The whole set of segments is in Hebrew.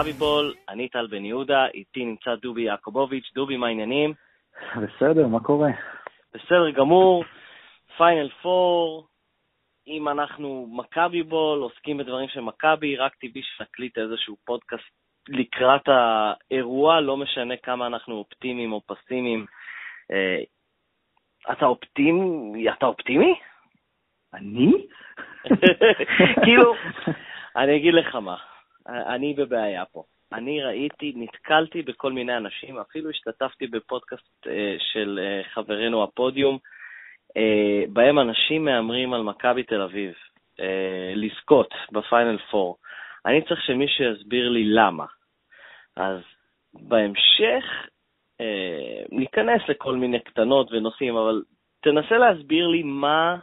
מכבי בול, אני טל בן יהודה, איתי נמצא דובי יעקובוביץ'. דובי, מה העניינים? בסדר, מה קורה? בסדר גמור, פיינל פור, אם אנחנו מכבי בול, עוסקים בדברים של מכבי, רק טבעי שנקליט איזשהו פודקאסט לקראת האירוע, לא משנה כמה אנחנו אופטימיים או פסימיים. אה, אתה אופטימי? אתה אופטימי? אני? כאילו, אני אגיד לך מה, אני בבעיה פה. אני ראיתי, נתקלתי בכל מיני אנשים, אפילו השתתפתי בפודקאסט אה, של אה, חברנו הפודיום, אה, בהם אנשים מהמרים על מכבי תל אביב אה, לזכות בפיינל פור. אני צריך שמישהו יסביר לי למה. אז בהמשך אה, ניכנס לכל מיני קטנות ונושאים, אבל תנסה להסביר לי מה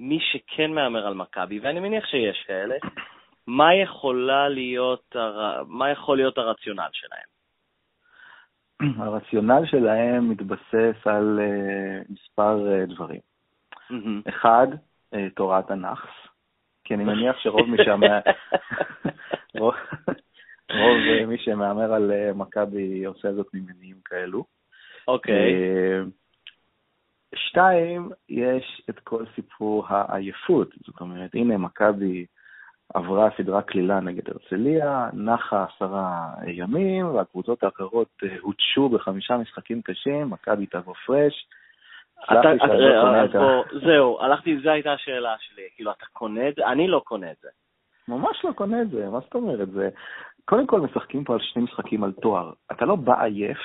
מי שכן מהמר על מכבי, ואני מניח שיש כאלה, מה, יכולה להיות, מה יכול להיות הרציונל שלהם? הרציונל שלהם מתבסס על uh, מספר uh, דברים. Mm-hmm. אחד, uh, תורת הנאחס, כי אני מניח שרוב מי שהמר... רוב, רוב מי שמהמר על uh, מכבי עושה זאת ממניעים כאלו. אוקיי. Okay. Uh, שתיים, יש את כל סיפור העייפות. זאת אומרת, הנה, מכבי עברה סדרה קלילה נגד הרצליה, נחה עשרה ימים, והקבוצות האחרות אה, הותשו בחמישה משחקים קשים, מכבי תבוא פרש. זהו, הלכתי, זו הייתה השאלה שלי. כאילו, אתה קונה את זה? אני לא קונה את זה. ממש לא קונה את זה, מה זאת אומרת? זה... קודם כל משחקים פה על שני משחקים על תואר. אתה לא בא עייף,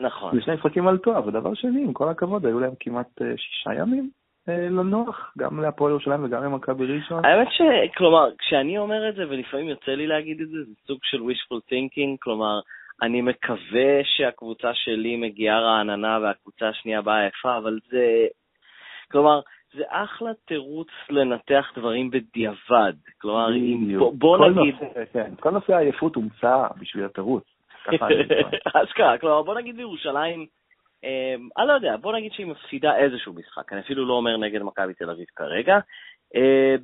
נכון. זה שני משחקים על תואר, ודבר שני, עם כל הכבוד, היו להם כמעט אה, שישה ימים אה, לא נוח, גם להפועל ירושלים וגם למכבי ראשון. האמת ש... כלומר, כשאני אומר את זה, ולפעמים יוצא לי להגיד את זה, זה סוג של wishful thinking, כלומר, אני מקווה שהקבוצה שלי מגיעה רעננה והקבוצה השנייה באה יפה, אבל זה... כלומר, זה אחלה תירוץ לנתח דברים בדיעבד. כלומר, בוא, בוא נגיד... נושא, כן, כל נושא העייפות הומצא בשביל התירוץ. אז ככה, כלומר, בוא נגיד בירושלים, אה, אני לא יודע, בוא נגיד שהיא מפסידה איזשהו משחק, אני אפילו לא אומר נגד מכבי תל אביב כרגע. אה,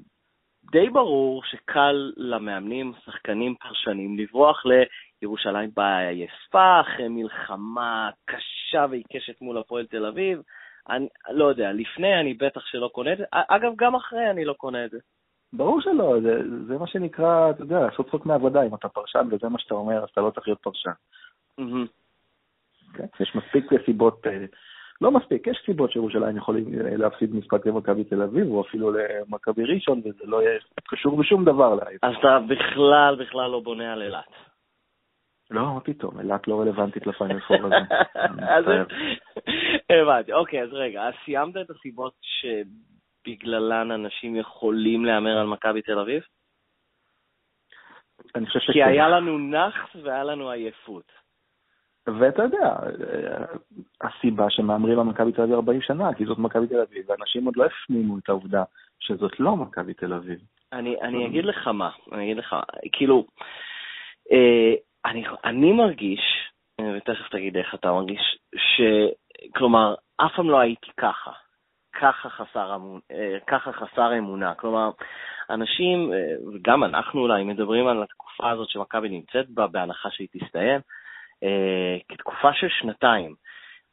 די ברור שקל למאמנים, שחקנים, פרשנים, לברוח לירושלים בעייפה, אחרי מלחמה קשה ועיקשת מול הפועל תל אביב. אני לא יודע, לפני אני בטח שלא קונה את זה, אגב, גם אחרי אני לא קונה את זה. ברור שלא, זה, זה מה שנקרא, אתה יודע, לעשות צחוק מעבודה, אם אתה פרשן וזה מה שאתה אומר, אז אתה לא צריך להיות פרשן. Mm-hmm. כן? יש מספיק סיבות, אה, לא מספיק, יש סיבות שירושלים יכולים אה, להפסיד משחק למכבי תל אביב, או אפילו למכבי ראשון, וזה לא יהיה קשור בשום דבר להיום. אז אתה בכלל, בכלל לא בונה על אילת. לא, מה פתאום, אילת לא רלוונטית לפיינל פור הזה. הבנתי, אוקיי, אז רגע, אז סיימת את הסיבות שבגללן אנשים יכולים להמר על מכבי תל אביב? אני חושב שכן. כי היה לנו נאחס והיה לנו עייפות. ואתה יודע, הסיבה שמהמרים על מכבי תל אביב 40 שנה, כי זאת מכבי תל אביב, ואנשים עוד לא הפנימו את העובדה שזאת לא מכבי תל אביב. אני, אני אגיד לך מה, אני אגיד לך, כאילו, אה, אני, אני מרגיש, ותכף תגיד איך אתה מרגיש, שכלומר, אף פעם לא הייתי ככה. ככה חסר, אמון, אה, ככה חסר אמונה. כלומר, אנשים, אה, וגם אנחנו אולי, מדברים על התקופה הזאת שמכבי נמצאת בה, בהנחה שהיא תסתיים, אה, כתקופה של שנתיים.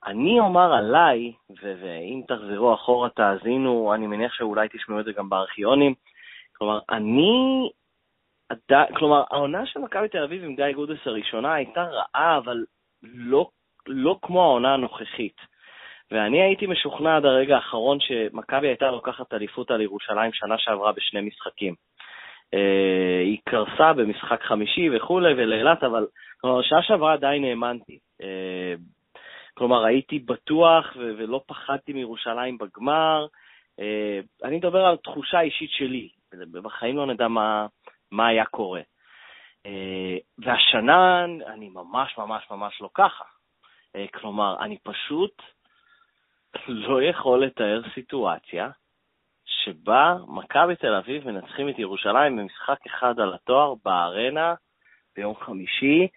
אני אומר עליי, ואם תחזרו אחורה תאזינו, אני מניח שאולי תשמעו את זה גם בארכיונים, כלומר, אני, עד... כלומר, העונה של מכבי תל אביב עם גיא גודס הראשונה הייתה רעה, אבל לא, לא כמו העונה הנוכחית. ואני הייתי משוכנע עד הרגע האחרון שמכבי הייתה לוקחת אליפות על ירושלים שנה שעברה בשני משחקים. אה, היא קרסה במשחק חמישי וכולי, ולאילת, אבל כלומר, שעה שעברה עדיין האמנתי. אה, כלומר, הייתי בטוח ו- ולא פחדתי מירושלים בגמר. אה, אני מדבר על תחושה אישית שלי, בחיים לא נדע מה, מה היה קורה. והשנה אני ממש ממש ממש לא ככה. כלומר, אני פשוט לא יכול לתאר סיטואציה שבה מכבי תל אביב מנצחים את ירושלים במשחק אחד על התואר בארנה ביום חמישי.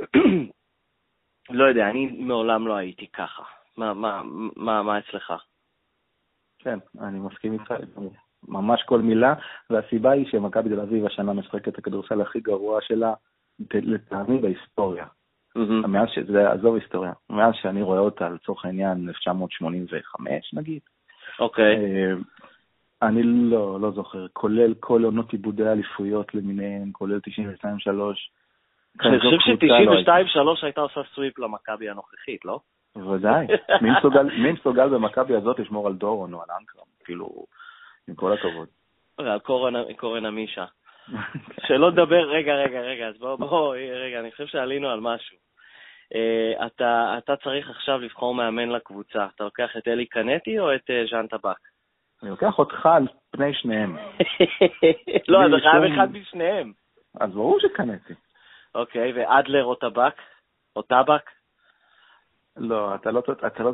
לא יודע, אני מעולם לא הייתי ככה. מה, מה, מה, מה אצלך? כן, אני מסכים איתך, ממש כל מילה, והסיבה היא שמכבי תל אביב השנה משחקת את הכדורסל הכי גרוע שלה לטעמי בהיסטוריה. מאז שזה, עזוב היסטוריה, מאז שאני רואה אותה לצורך העניין 1985 נגיד. אוקיי. אני לא, לא זוכר, כולל כל עונות עיבודי האליפויות למיניהם, כולל 92-3. אני חושב ש-92-3 הייתה עושה סוויפ למכבי הנוכחית, לא? בוודאי. מי מסוגל במכבי הזאת לשמור על דורון או על אנקרם? כאילו, עם כל הכבוד. על קורן עמישה. שלא לדבר, רגע, רגע, רגע, אז בואו, בוא, רגע, אני חושב שעלינו על משהו. Uh, אתה, אתה צריך עכשיו לבחור מאמן לקבוצה. אתה לוקח את אלי קנטי או את uh, ז'אן טבק? אני לוקח אותך על פני שניהם. לא, אתה חייב אחד משניהם. אז ברור שקנטי. אוקיי, ואדלר או טבק? או טבק? לא, אתה לא... אתה לא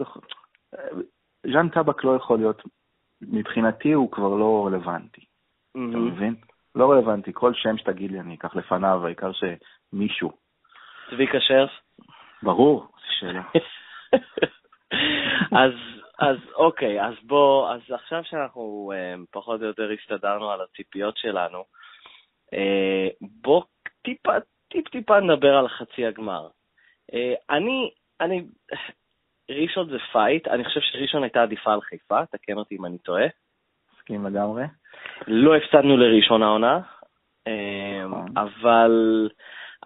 ז'אן טבק לא יכול להיות, מבחינתי הוא כבר לא רלוונטי. אתה מבין? לא רלוונטי, כל שם שתגיד לי אני אקח לפניו, העיקר שמישהו. צביקה שרף? ברור, זו שאלה. אז, אז אוקיי, אז בוא, אז עכשיו שאנחנו uh, פחות או יותר הסתדרנו על הציפיות שלנו, uh, בוא טיפה, טיפ טיפה נדבר על חצי הגמר. Uh, אני, אני, ראשון זה fight, אני חושב שראשון הייתה עדיפה על חיפה, תקן אותי אם אני טועה. מסכים לגמרי. לא הפסדנו לראשון העונה, אמ, נכון. אבל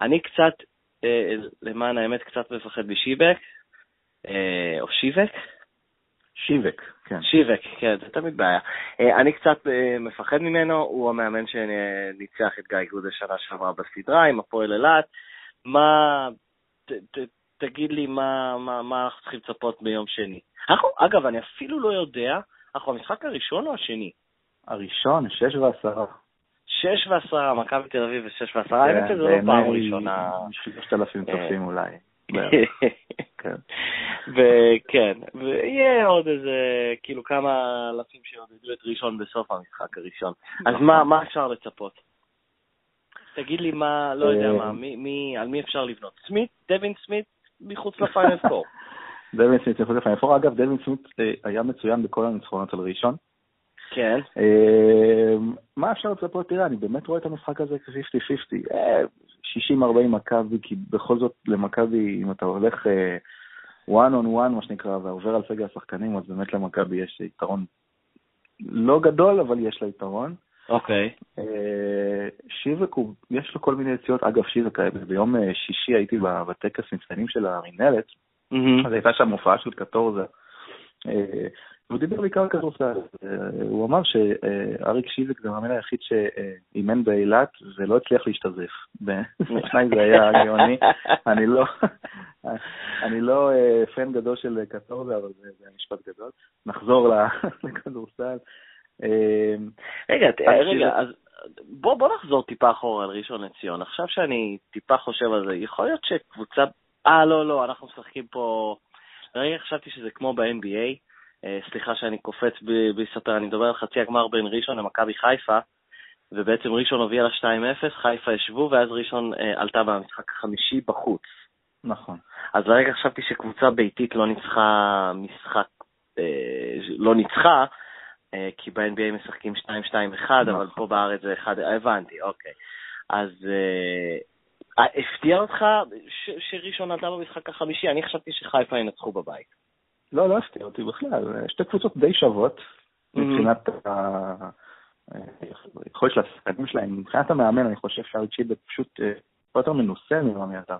אני קצת, אה, למען האמת, קצת מפחד משיבק, אה, או שיבק. שיבק, כן. שיבק, כן, זה תמיד בעיה. אה, אני קצת מפחד ממנו, הוא המאמן שניצח את גיא גודל שנה שעברה בסדרה עם הפועל אילת. מה, ת, ת, תגיד לי מה, מה, מה אנחנו צריכים לצפות ביום שני. אנחנו, אגב, אני אפילו לא יודע, אנחנו המשחק הראשון או השני? הראשון, שש ועשרה. שש ועשרה, מכבי תל אביב ושש ועשרה, האמת שזה לא פעם ראשונה. שלושת אלפים אה, צופים אולי. כן. וכן, ויהיה עוד איזה, כאילו כמה אלפים שיעודדו את ראשון בסוף המשחק הראשון. אז נכון. מה אפשר לצפות? תגיד לי מה, לא יודע מה, על מי אפשר לבנות? סמית? דווין סמית? מחוץ לפיינל פור. דווין סמית מחוץ לפיינל פור. אגב, דווין סמית אה, היה מצוין בכל הניצחונות על ראשון. כן. אמ, מה אפשר לצפות? תראה, אני באמת רואה את המשחק הזה כ-50-50. 60-40 אה, מכבי, כי בכל זאת למכבי, אם אתה הולך אה, one on one, מה שנקרא, ועובר על סגל השחקנים, אז באמת למכבי יש יתרון לא גדול, אבל יש לה יתרון. אוקיי. אה, שיבק, יש לו כל מיני יציאות. אגב, שיבק, ביום שישי הייתי בטקס מצטיינים של המינהלת, אז הייתה שם הופעה של קטורזה. הוא דיבר בעיקר כדורסל. הוא אמר שאריק שיזק זה המאמן היחיד שאימן באילת ולא הצליח להשתזף. בשניים זה היה גאוני. אני לא, אני לא אה, פן גדול של קטורזה, אבל זה, זה משפט גדול. נחזור לכדורסל. אה, רגע, רגע, אז בוא, בוא נחזור טיפה אחורה על ראשון לציון. עכשיו שאני טיפה חושב על זה, יכול להיות שקבוצה... אה, לא, לא, אנחנו משחקים פה... רגע, חשבתי שזה כמו ב-NBA. אה, סליחה שאני קופץ בלי לספר, אני מדבר על חצי הגמר בין ראשון למכבי חיפה, ובעצם ראשון הובילה 2-0, חיפה ישבו, ואז ראשון אה, עלתה במשחק החמישי בחוץ. נכון. אז לרגע חשבתי שקבוצה ביתית לא ניצחה משחק, אה, לא ניצחה, כי ב-NBA משחקים 2-2-1, נכון. אבל פה בארץ זה 1, הבנתי, אוקיי. אז הפתיע אותך שראשון עלתה במשחק החמישי? אני חשבתי שחיפה ינצחו בבית. לא, לא הפתיע אותי בכלל. שתי קבוצות די שוות mm-hmm. מבחינת היכולת של השחקנים שלהם. מבחינת המאמן, אני חושב שאריק שיבר פשוט אה, יותר מנוסה ממאמי עטר.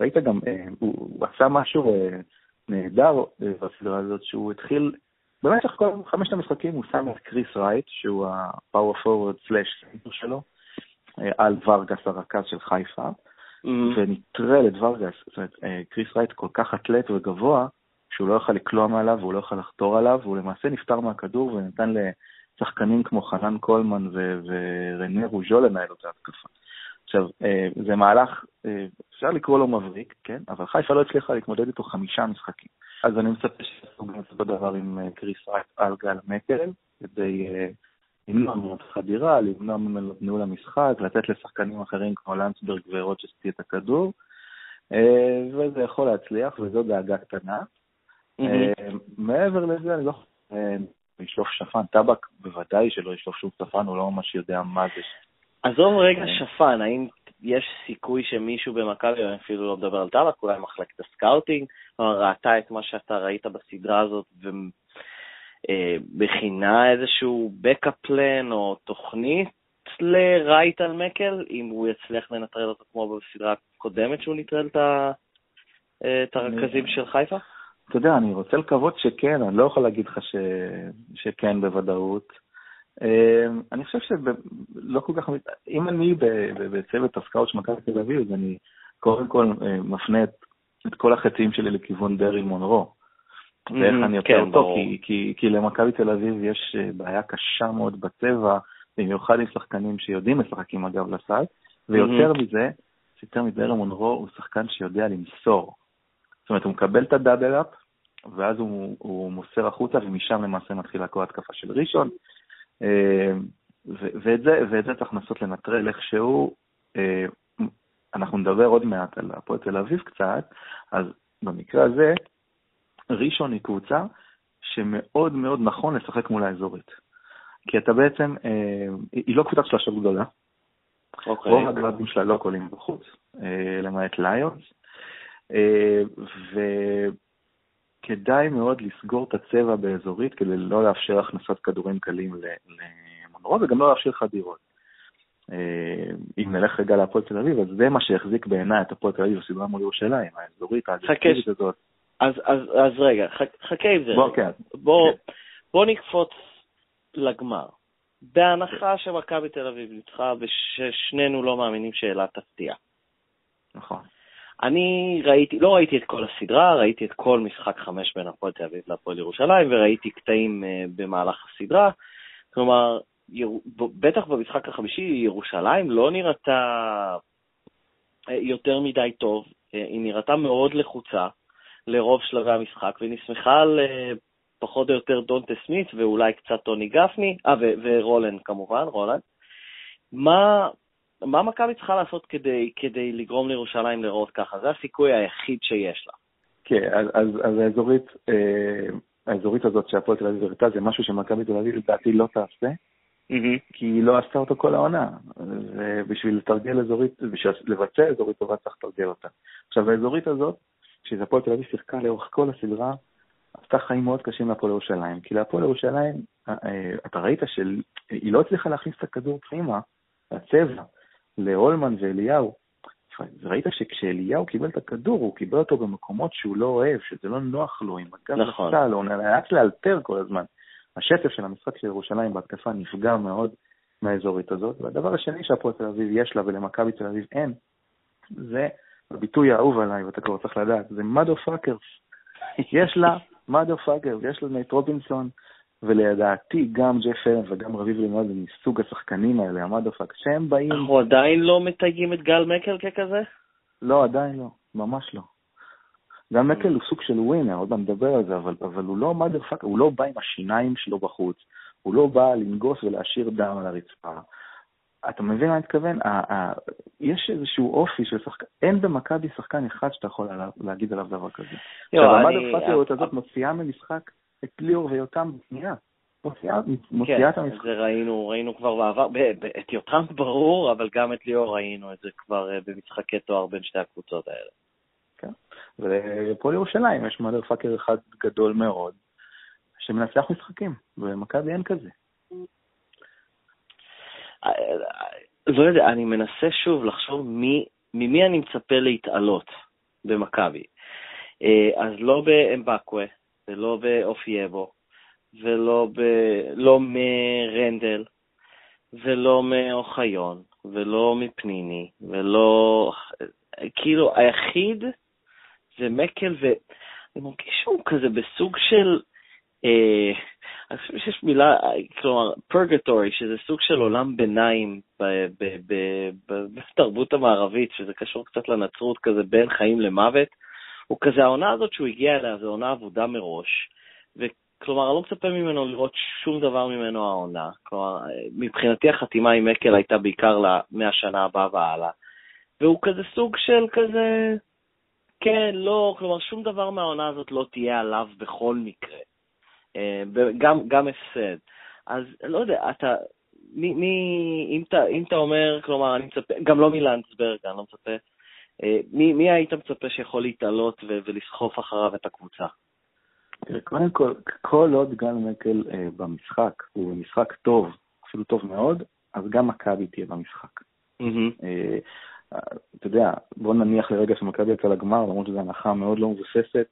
ראית גם, אה, הוא עשה משהו אה, נהדר בסדרה הזאת, שהוא התחיל, במשך כל חמשת המשחקים הוא שם את קריס רייט, שהוא ה power forward slash סנטר שלו, על ורגס הרכז של חיפה, mm-hmm. ונטרל את ורגס, זאת אומרת, קריס רייט כל כך אתלט וגבוה, שהוא לא יכל לקלוע מעליו והוא לא יכל לחתור עליו, והוא למעשה נפטר מהכדור ונתן לשחקנים כמו חנן קולמן ו- ורנה רוז'ו לנהל אותה התקפה. עכשיו, אה, זה מהלך, אה, אפשר לקרוא לו מבריק, כן? אבל חיפה לא הצליחה להתמודד איתו חמישה משחקים. אז אני מצפה שיעשו גם אותו דבר עם אה, קריס רייט על גל מקל, כדי למנוע ממנו את החדירה, למנוע ממנו את ניהול המשחק, לתת לשחקנים אחרים כמו לנצברג ורוצ'סטי את הכדור, וזה יכול להצליח, וזו דאגה קטנה. אה, מעבר לזה, אני לא אה, לשלוף שפן. טבק בוודאי שלא ישלוף שום שפן, הוא לא ממש יודע מה זה. עזוב רגע אה. שפן, האם יש סיכוי שמישהו במכבי, אני אפילו לא מדבר על טבק, אולי מחלקת ה scouting, ראתה את מה שאתה ראית בסדרה הזאת ובכינה איזשהו backup plan או תוכנית לרייט על מקל, אם הוא יצליח לנטרל אותו כמו בסדרה הקודמת שהוא נטרל את הרכזים של חיפה? אתה יודע, אני רוצה לקוות שכן, אני לא יכול להגיד לך ש... שכן בוודאות. אמ, אני חושב שלא כל כך, אם אני בצוות הסקאוט של מכבי תל אביב, אז אני קודם כל אה, מפנה את, את כל החצים שלי לכיוון דרעי מונרו. ואיך אני יוצא כן, אותו, כי, כי, כי למכבי תל אביב יש אה, בעיה קשה מאוד בצבע, במיוחד עם שחקנים שיודעים לשחק עם הגב לסל, ויותר מזה, יותר מדרעי מונרו הוא שחקן שיודע למסור. זאת אומרת, הוא מקבל את הדאבל אפ, ואז הוא, הוא מוסר החוצה, ומשם למעשה מתחילה כל התקפה של ראשון. אה, ואת זה, ואת זה צריך לנסות לנטרל איכשהו. אה, אנחנו נדבר עוד מעט על הפועל תל אביב קצת, אז במקרה הזה, ראשון היא קבוצה שמאוד מאוד נכון לשחק מול האזורית. כי אתה בעצם, אה, היא לא קבוצת שלושה גדולה. אוקיי. רוב הגלבים שלה לא קולים בחוץ, למעט ליונס. וכדאי מאוד לסגור את הצבע באזורית כדי לא לאפשר הכנסת כדורים קלים למונרו וגם לא לאפשר חדירות. אה, אם נלך רגע להפועל תל אביב, אז זה מה שהחזיק בעיניי את הפועל תל אביב בסדרה מול ירושלים, האזורית האגרסיבית הזאת. אז, אז, אז רגע, חכה עם זה. בוא, כן. בוא, כן. בוא נקפוץ לגמר. בהנחה שמכבי תל אביב ניצחה וששנינו לא מאמינים שאלה תפתיע. נכון. אני ראיתי, לא ראיתי את כל הסדרה, ראיתי את כל משחק חמש בין הפועל תל אביב להפועל ירושלים, וראיתי קטעים uh, במהלך הסדרה. כלומר, יר... בטח במשחק החמישי, ירושלים לא נראתה uh, יותר מדי טוב, uh, היא נראתה מאוד לחוצה לרוב שלבי המשחק, ונסמכה על uh, פחות או יותר דונטה סמית ואולי קצת טוני גפני, אה, ורולן כמובן, רולן. מה, מה מכבי צריכה לעשות כדי, כדי לגרום לירושלים לראות ככה? זה הסיכוי היחיד שיש לה. כן, אז, אז, אז האזורית, אה, האזורית הזאת שהפועל תל אביב הראתה זה משהו שמכבי תל אביב לדעתי לא תעשה, mm-hmm. כי היא לא עשתה אותו כל העונה. ובשביל לתרגל אזורית, בשביל לבצע אזורית טובה צריך לתרגל אותה. עכשיו, האזורית הזאת, כשהפועל תל אביב שיחקה לאורך כל הסדרה, עשתה חיים מאוד קשים להפועל ירושלים. כי להפועל ירושלים, אה, אה, אתה ראית שהיא לא הצליחה להכניס את הכדור פנימה, הצבע. להולמן ואליהו. ראית שכשאליהו קיבל את הכדור, הוא קיבל אותו במקומות שהוא לא אוהב, שזה לא נוח לו, עם הגב נכון. לסל, הוא נאלץ לאלתר כל הזמן. השטף של המשחק של ירושלים בהתקפה נפגע מאוד מהאזורית הזאת. והדבר השני שהפועל תל אביב יש לה ולמכבי תל אביב אין, זה הביטוי האהוב עליי, ואתה כבר צריך לדעת, זה motherfuckers. יש לה motherfuckers, יש לה נייט רובינסון, ולדעתי גם ג'ף אלן וגם רביב לימוד הם מסוג השחקנים האלה, ה motherfuck, שהם באים... אנחנו עדיין לא מתייגים את גל מקל ככזה? לא, עדיין לא, ממש לא. גל מקל הוא סוג של ווינר, עוד מעט נדבר על זה, אבל, אבל הוא לא מדופק, הוא לא בא עם השיניים שלו בחוץ, הוא לא בא לנגוס ולהשאיר דם על הרצפה. אתה מבין מה אני מתכוון? יש איזשהו אופי של שחקן, אין במכבי שחקן אחד שאתה יכול להגיד עליו דבר כזה. עכשיו, המדופקיות הזאת מוציאה ממשחק את ליאור ויותם. מוציאה כן, את המשחק. זה ראינו, ראינו כבר בעבר, את יותם ברור, אבל גם את ליאור ראינו את זה כבר אה, במשחקי תואר בין שתי הקבוצות האלה. כן, ופה לירושלים יש מאדר פאקר אחד גדול מאוד, שמנצח משחקים, ומכבי אין כזה. לא יודע, אני מנסה שוב לחשוב מי, ממי אני מצפה להתעלות במכבי. אה, אז לא באמבקווה, ולא באופייבו, ולא ב... לא מרנדל, ולא מאוחיון, ולא מפניני, ולא... כאילו, היחיד זה מקל, ואני מרגיש שהוא כזה בסוג של... אה, חושב שיש מילה, כלומר, פרגטורי, שזה סוג של עולם ביניים בתרבות המערבית, שזה קשור קצת לנצרות, כזה בין חיים למוות. הוא כזה, העונה הזאת שהוא הגיע אליה, זו עונה עבודה מראש, וכלומר, אני לא מצפה ממנו לראות שום דבר ממנו העונה. כלומר, מבחינתי החתימה עם מקל הייתה בעיקר מהשנה הבאה והלאה. והוא כזה סוג של כזה, כן, לא, כלומר, שום דבר מהעונה הזאת לא תהיה עליו בכל מקרה. אה, גם, גם הפסד. אז לא יודע, אתה, מי, מי אם, אתה, אם אתה אומר, כלומר, אני מצפה, גם לא מלנדסברג, אני לא מצפה, אה, מי, מי היית מצפה שיכול להתעלות ו- ולסחוף אחריו את הקבוצה? קודם כל, כל עוד גל מקל אה, במשחק, הוא משחק טוב, אפילו טוב מאוד, אז גם מכבי תהיה במשחק. Mm-hmm. אה, אתה יודע, בוא נניח לרגע שמכבי יצא לגמר, למרות שזו הנחה מאוד לא מבוססת,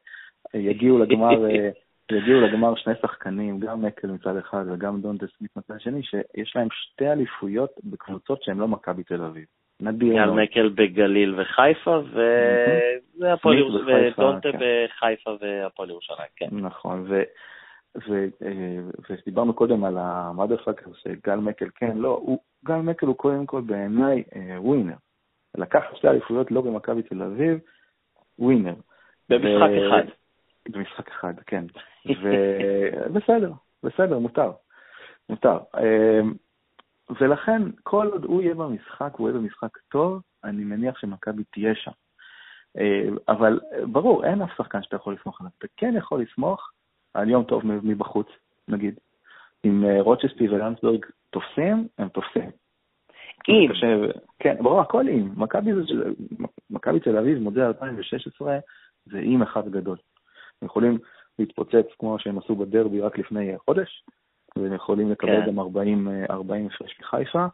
אה, יגיעו לגמר, אה, יגיעו לגמר שני שחקנים, גם מקל מצד אחד וגם דונטה סמית מצד שני, שיש להם שתי אליפויות בקבוצות שהן לא מכבי תל אביב. נדיר. יאל מקל בגליל וחיפה, ודונטה כן. בחיפה והפועל ירושלים, כן. נכון, ודיברנו קודם על המאדרפאקר, שגל מקל, כן, לא, גל מקל הוא קודם כל בעיניי ווינר. לקח שתי אליפויות לא במכבי תל אביב, ווינר. במשחק. אחד. במשחק אחד, כן. ובסדר, בסדר, מותר. מותר. אמ, ולכן, כל עוד הוא יהיה במשחק, הוא יהיה במשחק טוב, אני מניח שמכבי תהיה שם. אמ, אבל ברור, אין אף שחקן שאתה יכול לסמוך עליו. אתה כן יכול לסמוך על יום טוב מבחוץ, נגיד. אם אה, רוצ'סטי ולנסברג תופסים, הם תופסים. אם. כן, ברור, הכל אם. מכבי תל אביב, מודל 2016, זה אם אחד גדול. הם יכולים להתפוצץ כמו שהם עשו בדרבי רק לפני חודש, והם יכולים לקבל כן. גם 40, 40 הפרש מחיפה.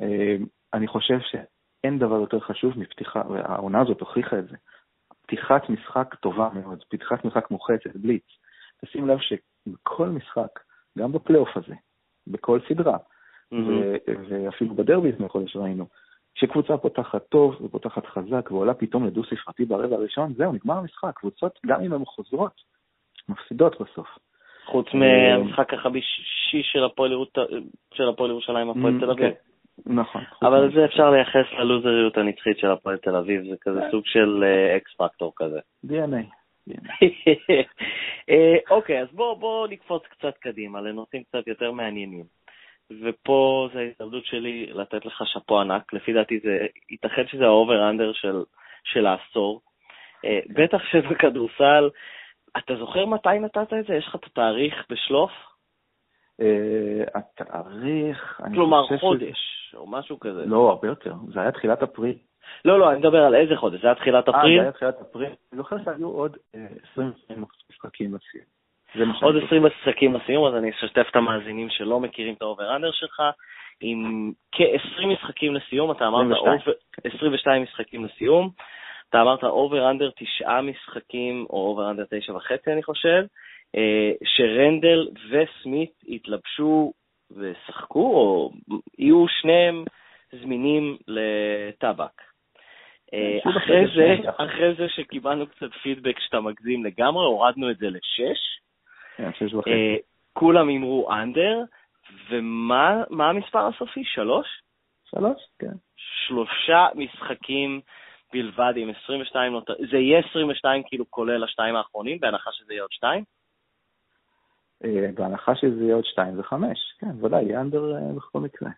אה, אני חושב שאין דבר יותר חשוב מפתיחה, והעונה הזאת הוכיחה את זה. פתיחת משחק טובה מאוד, פתיחת משחק מוחצת, בליץ. תשים לב שבכל משחק, גם בפלייאוף הזה, בכל סדרה, ואפילו בדרבי לפני חודש ראינו, שקבוצה פותחת טוב ופותחת חזק ועולה פתאום לדו-ספרתי ברבע הראשון, זהו, נגמר המשחק. קבוצות, גם אם הן חוזרות, מפסידות בסוף. חוץ אה, מהמשחק החמישי של הפועל ירושלים, הפועל תל אביב. כן, נכון. אבל זה אפשר לייחס ללוזריות הנצחית של הפועל תל אביב, זה כזה סוג של X אה, פקטור כזה. DNA. אה, אוקיי, אז בואו נקפוץ קצת קדימה לנושאים קצת יותר מעניינים. ופה זו ההזדמנות שלי לתת לך שאפו ענק. לפי דעתי זה, ייתכן שזה ה over-under של, של העשור. אה, בטח שבכדורסל, אתה זוכר מתי נתת את זה? יש לך את התאריך בשלוף? אה, התאריך, כלומר, חודש, או משהו כזה. לא, הרבה יותר. זה היה תחילת אפריל. לא, לא, אני מדבר על איזה חודש, זה היה תחילת אפריל? אה, זה היה תחילת אפריל. אני זוכר שהיו עוד 20 משחקים לסיום. עוד 20 משחקים לסיום, אז אני אשתף את המאזינים שלא מכירים את ה over-under שלך. עם כ-20 משחקים לסיום, אתה אמרת 22. 22 משחקים לסיום. אתה אמרת over-under תשעה משחקים, או over-under תשע וחצי, אני חושב, אה, שרנדל וסמית יתלבשו ושחקו, או יהיו שניהם זמינים לטבק. אה, אחרי זה, אחרי זה שקיבלנו קצת פידבק שאתה מגזים לגמרי, הורדנו את זה לשש. כן, שש וחצי. אה, כולם הימרו אנדר, ומה המספר הסופי? שלוש? שלוש, כן. שלושה משחקים בלבד עם 22 נותר... זה יהיה 22 כאילו כולל השתיים האחרונים, בהנחה שזה יהיה עוד שתיים? אה, בהנחה שזה יהיה עוד שתיים זה חמש, כן, ודאי, יהיה אנדר אה, בכל מקרה.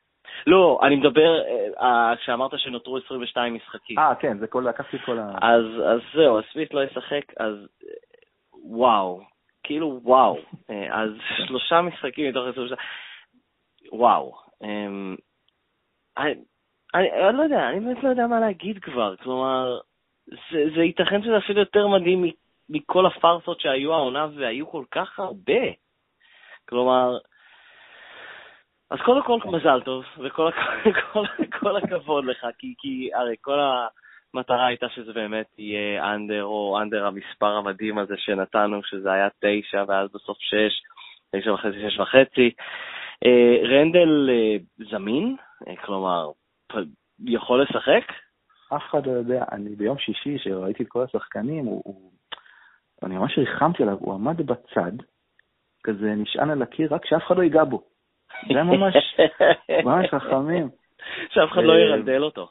לא, אני מדבר, כשאמרת שנותרו 22 משחקים. אה, כן, זה כל, לקחתי כל ה... אז, אז זהו, אז סוויט לא ישחק, אז וואו, כאילו וואו. אז שלושה משחקים מתוך 22, וואו. אני, אני, לא יודע, אני באמת לא יודע מה להגיד כבר. כלומר, זה, זה ייתכן שזה אפילו יותר מדהים מכל הפארסות שהיו העונה, והיו כל כך הרבה. כלומר, אז קודם כל מזל טוב, וכל כל, כל הכבוד לך, כי, כי הרי כל המטרה הייתה שזה באמת יהיה אנדר, או אנדר המספר המדהים הזה שנתנו, שזה היה תשע, ואז בסוף שש, תשע וחצי, שש וחצי. אה, רנדל אה, זמין? אה, כלומר, יכול לשחק? אף אחד לא יודע. אני ביום שישי, שראיתי את כל השחקנים, הוא, הוא... אני ממש ריחמתי עליו, הוא עמד בצד, כזה נשען על הקיר, רק שאף אחד לא ייגע בו. זה ממש, ממש חכמים. שאף אחד לא ירנדל אותו.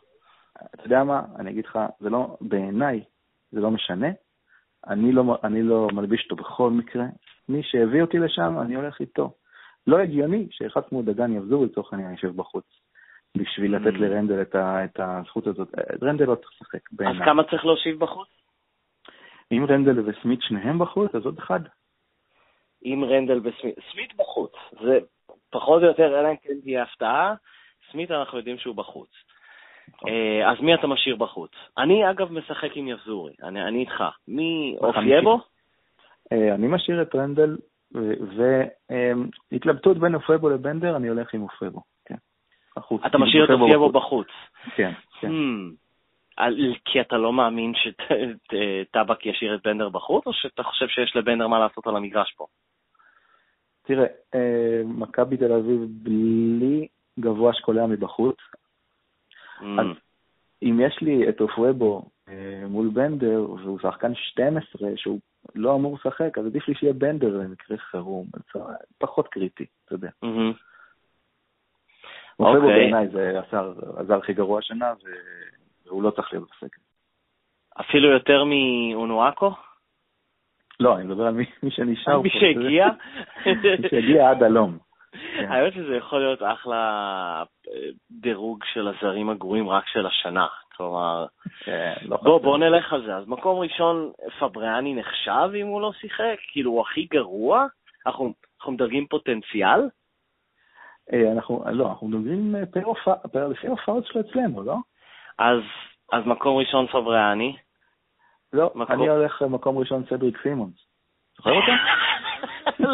אתה יודע מה, אני אגיד לך, זה לא, בעיניי, זה לא משנה. אני לא, אני לא מלביש אותו בכל מקרה. מי שהביא אותי לשם, אני הולך איתו. לא הגיוני שאחד כמו דגן יבזור לצורך העניין יושב בחוץ, בשביל לתת mm. לרנדל את, ה, את הזכות הזאת. רנדל לא צריך לשחק בעיניי. אז כמה צריך להושיב בחוץ? אם רנדל וסמית שניהם בחוץ, אז עוד אחד. אם רנדל וסמית, סמית בחוץ, זה פחות או יותר, אלא אם כן תהיה הפתעה, סמית אנחנו יודעים שהוא בחוץ. נכון. אז מי אתה משאיר בחוץ? אני אגב משחק עם יבזורי, אני, אני איתך. מי אופייבו? אני משאיר את רנדל, והתלבטות בין אופוגבו לבנדר, אני הולך עם אופוגבו, בחוץ. אתה משאיר את אופוגבו בחוץ. כן, כן. הממ. כי אתה לא מאמין שטבק ישאיר את בנדר בחוץ, או שאתה חושב שיש לבנדר מה לעשות על המגרש פה? תראה, אה, מכבי תל אביב בלי גבוה שקולע מבחוץ, ממ. אז אם יש לי את אופוגבו אה, מול בנדר, והוא שחקן 12, שהוא לא אמור לשחק, אז עדיף לי שיהיה בנדר למקרה חירום, פחות קריטי, אתה יודע. אופוובו אוקיי. בעיניי זה הזר הכי גרוע השנה, והוא לא צריך להיות בסגל. אפילו יותר מאונואקו? לא, אני מדבר על מי שנשאר. מי שהגיע? מי שהגיע עד הלום. כן. האמת שזה יכול להיות אחלה אה, דירוג של הזרים הגרועים רק של השנה. כלומר, כן, לא בוא, בוא נלך על זה. אז מקום ראשון, פבריאני נחשב אם הוא לא שיחק? כאילו, הוא הכי גרוע? אנחנו, אנחנו מדרגים פוטנציאל? אה, אנחנו, לא, אנחנו מדברים אה, לפי הופעות שלו אצלנו, לא? אז, אז מקום ראשון פבריאני? לא, מקום... אני הולך למקום ראשון סדריק סימונס. זוכר אותו?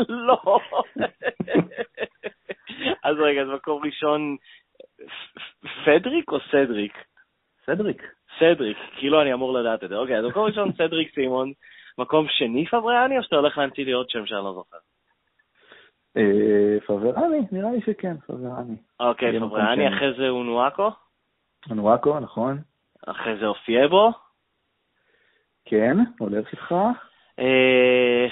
לא. אז רגע, אז מקום ראשון, פדריק או סדריק? סדריק. סדריק, כאילו אני אמור לדעת את זה. אוקיי, אז מקום ראשון סדריק סימון, מקום שני פבריאני, או שאתה הולך להמציא לי עוד שם שאני לא זוכר? אה, פבריאני, נראה לי שכן, פבריאני. אוקיי, פבריאני, אחרי זה אונואקו? אונואקו, נכון. אחרי זה אופייבו? כן, הולך איתך. אה,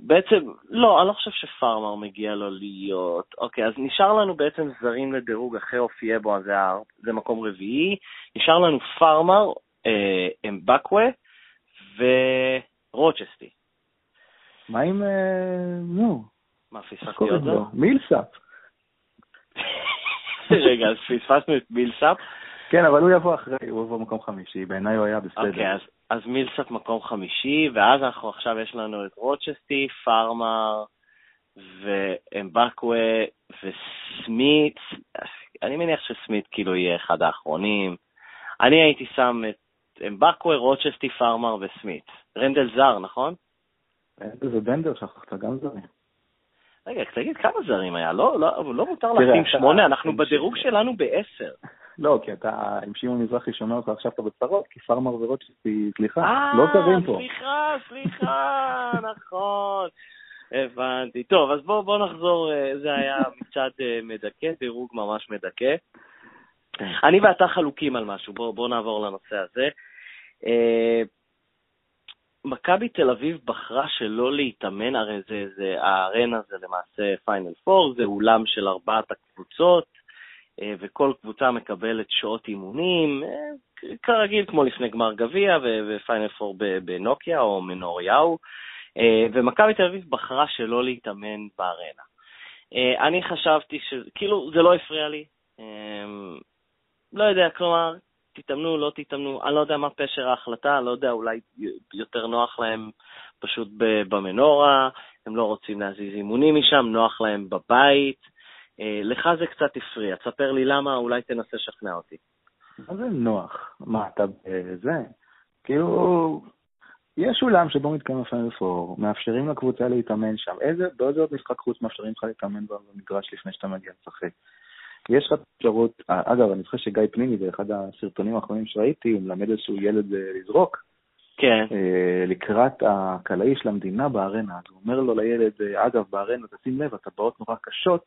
בעצם, לא, אני לא חושב שפארמר מגיע לו להיות. אוקיי, אז נשאר לנו בעצם זרים לדירוג אחרי אופייבו, אז זה, מקום רביעי. נשאר לנו פארמר, אה, אמבקווה ורוצ'סטי. מה עם, נו? מה, פספסתי עוד זה? מילסאפ. רגע, אז פספסנו את מילסאפ? כן, אבל הוא יבוא אחרי, הוא יבוא במקום חמישי, בעיניי הוא היה בסדר. אוקיי, אז, אז מילסאפ מקום חמישי, ואז אנחנו עכשיו יש לנו את רוצ'סטי, פארמר ואמבקווה וסמית. אני מניח שסמית כאילו יהיה אחד האחרונים. אני הייתי שם את אמבקווה, רוצ'סטי, פארמר וסמית. רנדל זר, נכון? רנדל ובנדר שכחת גם זרים. רגע, תגיד, כמה זרים היה? לא, לא, לא מותר לשים שמונה, אנחנו בדירוג שלנו בעשר. לא, כי אתה עם שמעון מזרחי שומע אותך עכשיו אתה בצרות, כי פארמר ורוטשטי, סליחה, לא זרים פה. אה, סליחה, סליחה, נכון. הבנתי. טוב, אז בואו בוא נחזור, אה, זה היה מצד אה, מדכא, דירוג ממש מדכא. כן. אני ואתה חלוקים על משהו, בואו בוא נעבור לנושא הזה. מכבי תל אביב בחרה שלא להתאמן, הרי זה, זה, הארנה זה למעשה פיינל פור, זה אולם של ארבעת הקבוצות, אה, וכל קבוצה מקבלת שעות אימונים, אה, כרגיל כמו לפני גמר גביע ופיינל פור בנוקיה או מנוריהו, אה, ומכבי תל אביב בחרה שלא להתאמן בארנה. אני חשבתי שכאילו זה לא הפריע לי, לא יודע, כלומר, תתאמנו, לא תתאמנו, אני לא יודע מה פשר ההחלטה, אני לא יודע, אולי יותר נוח להם פשוט במנורה, הם לא רוצים להזיז אימונים משם, נוח להם בבית. אה, לך זה קצת הפריע, תספר לי למה, אולי תנסה לשכנע אותי. מה זה נוח? מה, אתה זה? כאילו, יש אולם שבו מתקיים הפיינל פור, מאפשרים לקבוצה להתאמן שם. איזה, באיזה עוד משחק חוץ מאפשרים לך להתאמן במגרש לפני שאתה מגיע לשחק? יש לך אפשרות, אה, אגב, אני זוכר שגיא פנימי, באחד הסרטונים האחרונים שראיתי, הוא מלמד איזשהו ילד אה, לזרוק. כן. לקראת הקלעי של המדינה בארנה, אז הוא אומר לו לילד, אגב, בארנה, תשים לב, הטבעות נורא קשות,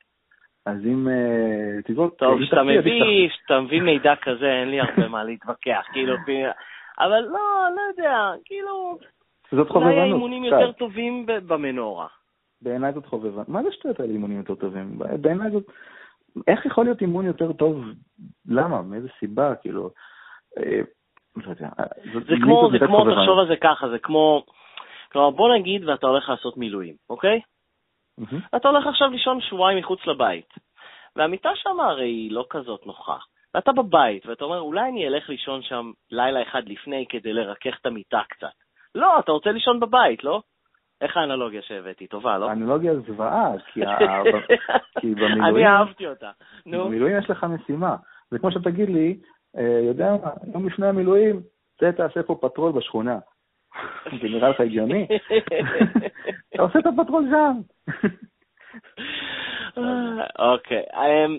אז אם אה, תזרוק... טוב, כשאתה מביא, כשאתה מביא מידע כזה, אין לי הרבה מה להתווכח, כאילו, אבל לא, לא יודע, כאילו... זאת חובבנות. אולי האימונים יותר טובים במנורה. בעיניי זאת חובבנות. מה זה שטויות על אימונים יותר טובים? בעיניי זאת... איך יכול להיות אימון יותר טוב? למה? מאיזה סיבה? כאילו... אה, לא יודע. זה כמו, זה כמו, תחשוב על זה ככה, זה כמו... כלומר, בוא נגיד ואתה הולך לעשות מילואים, אוקיי? Mm-hmm. אתה הולך עכשיו לישון שבועיים מחוץ לבית, והמיטה שם הרי היא לא כזאת נוחה. ואתה בבית, ואתה אומר, אולי אני אלך לישון שם לילה אחד לפני כדי לרכך את המיטה קצת. לא, אתה רוצה לישון בבית, לא? איך האנלוגיה שהבאתי? טובה, לא? האנלוגיה זוועה, כי, כי במילואים... אני אהבתי אותה. נו. במילואים יש לך משימה. זה כמו שתגיד לי, אה, יודע מה, יום לפני המילואים, צא תעשה פה פטרול בשכונה. זה נראה לך הגיוני? אתה עושה את הפטרול שם. אוקיי, אמ,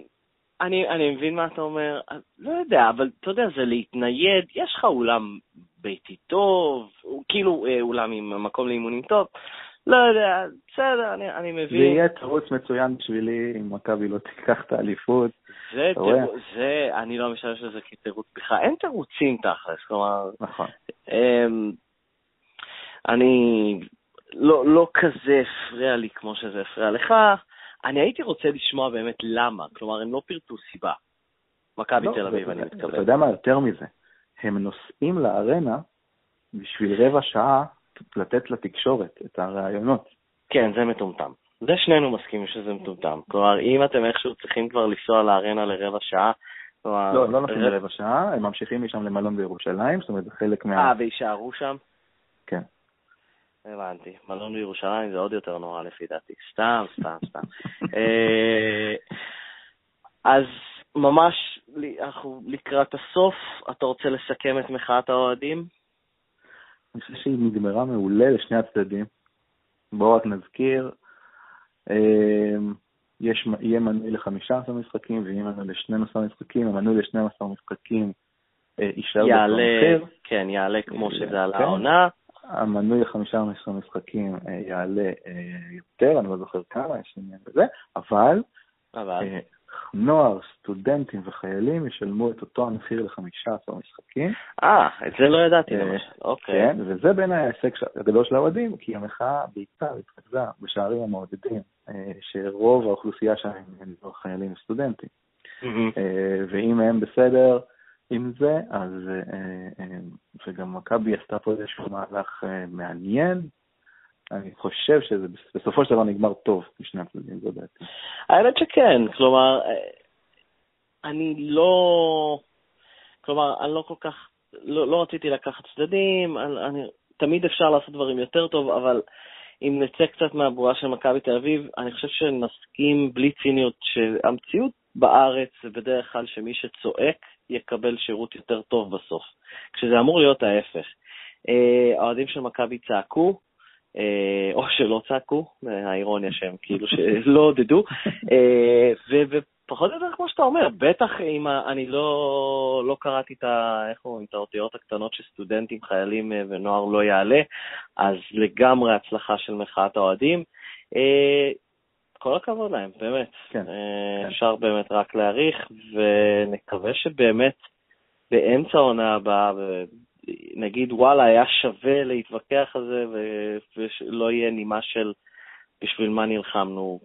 אני, אני מבין מה אתה אומר, לא יודע, אבל אתה יודע, זה להתנייד, יש לך אולם ביתי טוב, כאילו אה, אולם עם מקום לאימונים טוב, לא יודע, בסדר, אני, אני מבין. זה יהיה תירוץ מצוין בשבילי אם מכבי לא תיקח את האליפות. זה, תירוץ, זה, אני לא משתמש בזה כתירוץ בכלל, אין תירוצים תכלס, כלומר... נכון. אמ, אני לא, לא כזה הפריע לי כמו שזה הפריע לך. אני הייתי רוצה לשמוע באמת למה, כלומר, הם לא פירטו סיבה. מכבי לא, תל אביב, אני מתכוון. אתה יודע מה יותר מזה? הם נוסעים לארנה בשביל רבע שעה לתת לתקשורת את הראיונות. כן, זה מטומטם. זה שנינו מסכימים שזה מטומטם. כלומר, אם אתם איכשהו צריכים כבר לנסוע לארנה לרבע שעה, כלומר... לא, לא נוסעים לרבע שעה, הם ממשיכים משם למלון בירושלים, זאת אומרת, זה חלק מה... אה, ויישארו שם? כן. הבנתי. מלון בירושלים זה עוד יותר נורא לפי דעתי. סתם, סתם, סתם. אה, אז ממש, אנחנו לקראת הסוף, אתה רוצה לסכם את מחאת האוהדים? אני חושב שהיא נגמרה מעולה לשני הצדדים. בואו רק נזכיר, אה, יש, יהיה מנוי ל-15 משחקים ויהיה מנוי ל-12 משחקים, המנוי ל-12 משחקים אה, יישאר מחיר. כן, יעלה כמו שזה על כן. המנוי לחמישה עשרה משחקים אה, יעלה אה, יותר, אני לא זוכר כמה, יש עניין בזה, אבל, אבל. אה, נוער, סטודנטים וחיילים ישלמו את אותו המחיר לחמישה עשר משחקים. אה, את זה לא ידעתי למשל, אוקיי. כן, וזה בין ההישג הגדול של האוהדים, כי המחאה בעיקר התרכזה בשערים המעודדים, שרוב האוכלוסייה שם הם לא חיילים וסטודנטים. ואם הם בסדר, עם זה, אז, אה, אה, וגם מכבי עשתה פה איזשהו מהלך אה, מעניין. אני חושב שזה בסופו של דבר נגמר טוב משני הצדדים, זו דעתי. האמת שכן, כלומר, אני לא, כלומר, אני לא כל כך, לא, לא רציתי לקחת צדדים, אני, אני, תמיד אפשר לעשות דברים יותר טוב, אבל אם נצא קצת מהבועה של מכבי תל אביב, אני חושב שנסכים בלי ציניות שהמציאות בארץ זה בדרך כלל שמי שצועק יקבל שירות יותר טוב בסוף, כשזה אמור להיות ההפך. אה, האוהדים של מכבי צעקו, אה, או שלא צעקו, האירוניה שהם כאילו שלא עודדו, אה, ופחות או יותר כמו שאתה אומר, בטח אם אני לא, לא קראתי את, ה, איך את האותיות הקטנות שסטודנטים, חיילים ונוער לא יעלה, אז לגמרי הצלחה של מחאת האוהדים. כל הכבוד להם, באמת. כן. אה, כן. אפשר באמת רק להעריך, ונקווה שבאמת באמצע העונה הבאה, נגיד, וואלה, היה שווה להתווכח על זה, ולא יהיה נימה של בשביל מה נלחמנו.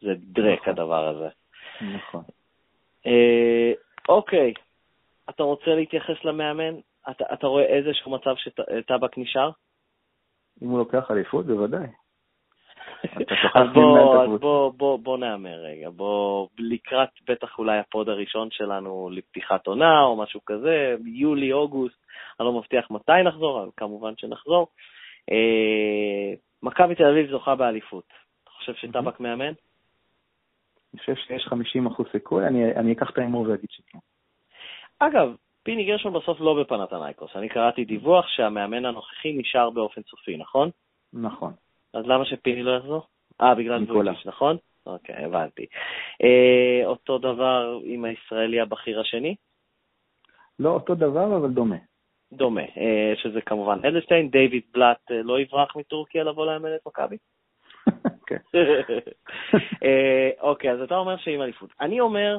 זה דרק נכון. הדבר הזה. נכון. אה, אוקיי, אתה רוצה להתייחס למאמן? אתה, אתה רואה איזשהו מצב שטבק נשאר? אם הוא לוקח אליפות, בוודאי. אז בוא, בוא, בוא, רגע, בוא, לקראת בטח אולי הפוד הראשון שלנו לפתיחת עונה או משהו כזה, יולי, אוגוסט, אני לא מבטיח מתי נחזור, אבל כמובן שנחזור. אה, מכבי תל אביב זוכה באליפות. אתה חושב שטבק מאמן? אני חושב שיש 50 אחוז סיכוי, אני, אני אקח את ההימור ואגיד שכן. אגב, פיני גרשון בסוף לא בפנתנייקוס. אני קראתי דיווח שהמאמן הנוכחי נשאר באופן סופי, נכון? נכון. אז למה שפיני לא יחזור? אה, בגלל וויקיץ', נכון? אוקיי, הבנתי. אה, אותו דבר עם הישראלי הבכיר השני? לא אותו דבר, אבל דומה. דומה, אה, שזה כמובן אדלשטיין. דיוויד בלאט אה, לא יברח מטורקיה לבוא לאמן את מכבי? כן. אה, אוקיי, אז אתה אומר שעם אליפות. אני אומר,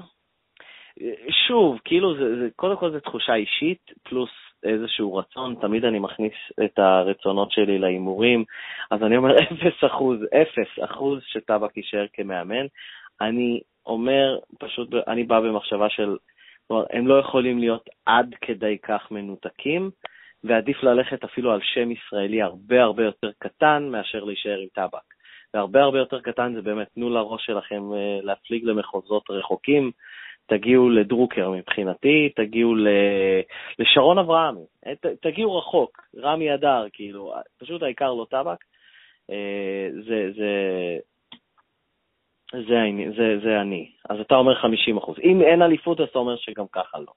אה, שוב, כאילו, זה, זה, קודם כל זו תחושה אישית, פלוס איזשהו רצון, תמיד אני מכניס את הרצונות שלי להימורים, אז אני אומר אפס אחוז, אפס אחוז שטבק יישאר כמאמן. אני אומר, פשוט, אני בא במחשבה של, כלומר, הם לא יכולים להיות עד כדי כך מנותקים, ועדיף ללכת אפילו על שם ישראלי הרבה הרבה יותר קטן מאשר להישאר עם טבק. והרבה הרבה יותר קטן זה באמת, תנו לראש שלכם אה, להפליג למחוזות רחוקים, תגיעו לדרוקר מבחינתי, תגיעו לשרון אברהמי, אה, תגיעו רחוק, רמי אדר, כאילו, פשוט העיקר לא טבק. זה, זה, זה, זה, זה אני. אז אתה אומר 50 אחוז. אם אין אליפות, אז אתה אומר שגם ככה לא.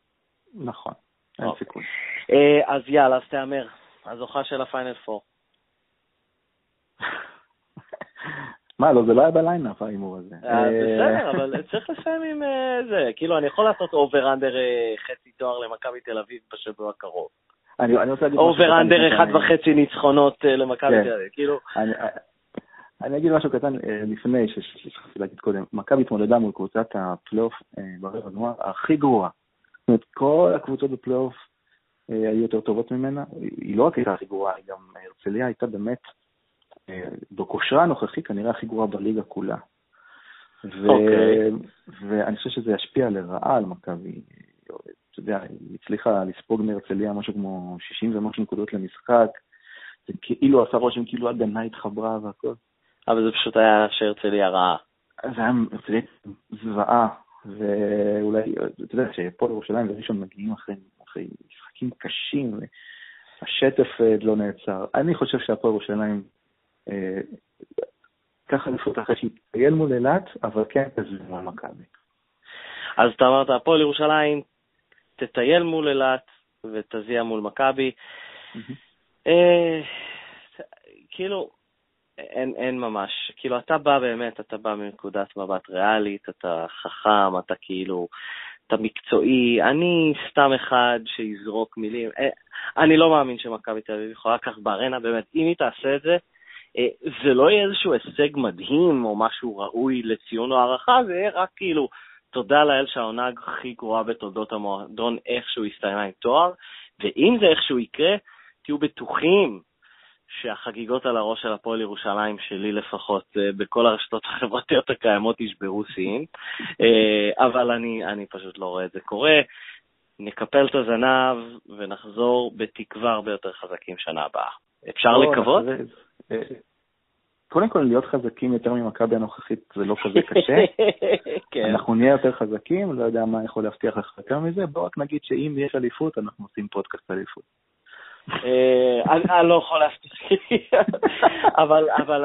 נכון, אין אוקיי. סיכוי. אז יאללה, אז תהמר. הזוכה של הפיינל פור. מה, לא, זה לא היה ב lineup ההימור הזה. אה, בסדר, אבל צריך לסיים עם אה, זה. כאילו, אני יכול לעשות over under אה, חצי תואר למכבי תל אביב בשבוע הקרוב. אני רוצה להגיד... over under אחד וחצי ניצחונות למכבי כן. תל אביב, כאילו... אני אגיד משהו קטן לפני ששכחתי להגיד קודם. מכבי התמודדה מול קבוצת הפלייאוף ברבע הגמר הכי גרועה. זאת אומרת, כל הקבוצות בפלייאוף היו יותר טובות ממנה. היא לא רק הייתה הכי גרועה, היא גם הרצליה הייתה באמת בכושרה הנוכחי כנראה הכי גרועה בליגה כולה. ו... Okay. אוקיי. ואני חושב שזה ישפיע לרעה על מכבי. אתה יודע, היא הצליחה לספוג מהרצליה משהו כמו 60 ומשהו נקודות למשחק. זה כאילו עשה רושם כאילו הגנה התחברה והכל. אבל זה פשוט היה שהרצליה רעה. זה היה הרצליה זוועה, ואולי, אתה יודע, שפועל ירושלים וראשון מגיעים אחרי, אחרי משחקים קשים, והשטף אה, לא נעצר. אני חושב שהפועל ירושלים ככה לפחות אחרי שיטייל מול אילת, אבל כן תזמין מול מכבי. אז אתה אמרת, הפועל ירושלים תטייל מול אילת ותזיע מול מכבי. אה, כאילו, אין, אין ממש. כאילו, אתה בא באמת, אתה בא מנקודת מבט ריאלית, אתה חכם, אתה כאילו, אתה מקצועי. אני סתם אחד שיזרוק מילים. אה, אני לא מאמין שמכבי תל אביב יכולה לקחת בארנה, באמת, אם היא תעשה את זה, אה, זה לא יהיה איזשהו הישג מדהים או משהו ראוי לציון או הערכה, זה יהיה רק כאילו, תודה לאל שהעונה הכי גרועה בתולדות המועדון איכשהו הסתיימה עם תואר, ואם זה איכשהו יקרה, תהיו בטוחים שהחגיגות על הראש של הפועל ירושלים, שלי לפחות, אה, בכל הרשתות החברתיות הקיימות ישברו שיאים, אה, אבל אני, אני פשוט לא רואה את זה קורה. נקפל את הזנב ונחזור בתקווה הרבה יותר חזקים שנה הבאה. אפשר לקוות? קודם כל, להיות חזקים יותר ממכבי הנוכחית זה לא כזה קשה. כן. אנחנו נהיה יותר חזקים, לא יודע מה יכול להבטיח לך יותר מזה, בוא רק נגיד שאם יש אליפות, אנחנו עושים פודקאסט אליפות. אה, אני לא יכול להבטיח, אבל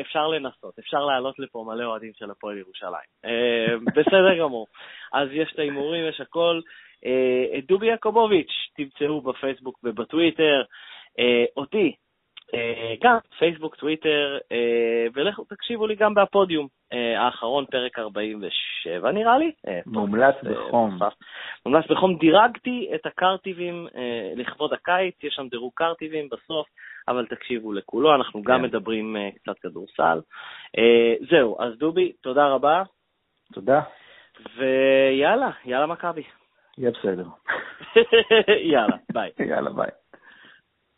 אפשר לנסות, אפשר לעלות לפה מלא אוהדים של הפועל ירושלים. אה, בסדר גמור. אז יש את ההימורים, יש הכל. אה, דובי יעקובוביץ', תמצאו בפייסבוק ובטוויטר. אותי, אה, גם פייסבוק, טוויטר, אה, ולכו תקשיבו לי גם בפודיום. אה, האחרון, פרק 47 נראה לי. מומלץ בחום. מומלץ בחום. דירגתי את הקרטיבים לכבוד הקיץ, יש שם דירוג קרטיבים בסוף, אבל תקשיבו לכולו, אנחנו גם כן. מדברים קצת כדורסל. זהו, אז דובי, תודה רבה. תודה. ויאללה, יאללה מכבי. יהיה בסדר. יאללה, ביי. יאללה, ביי.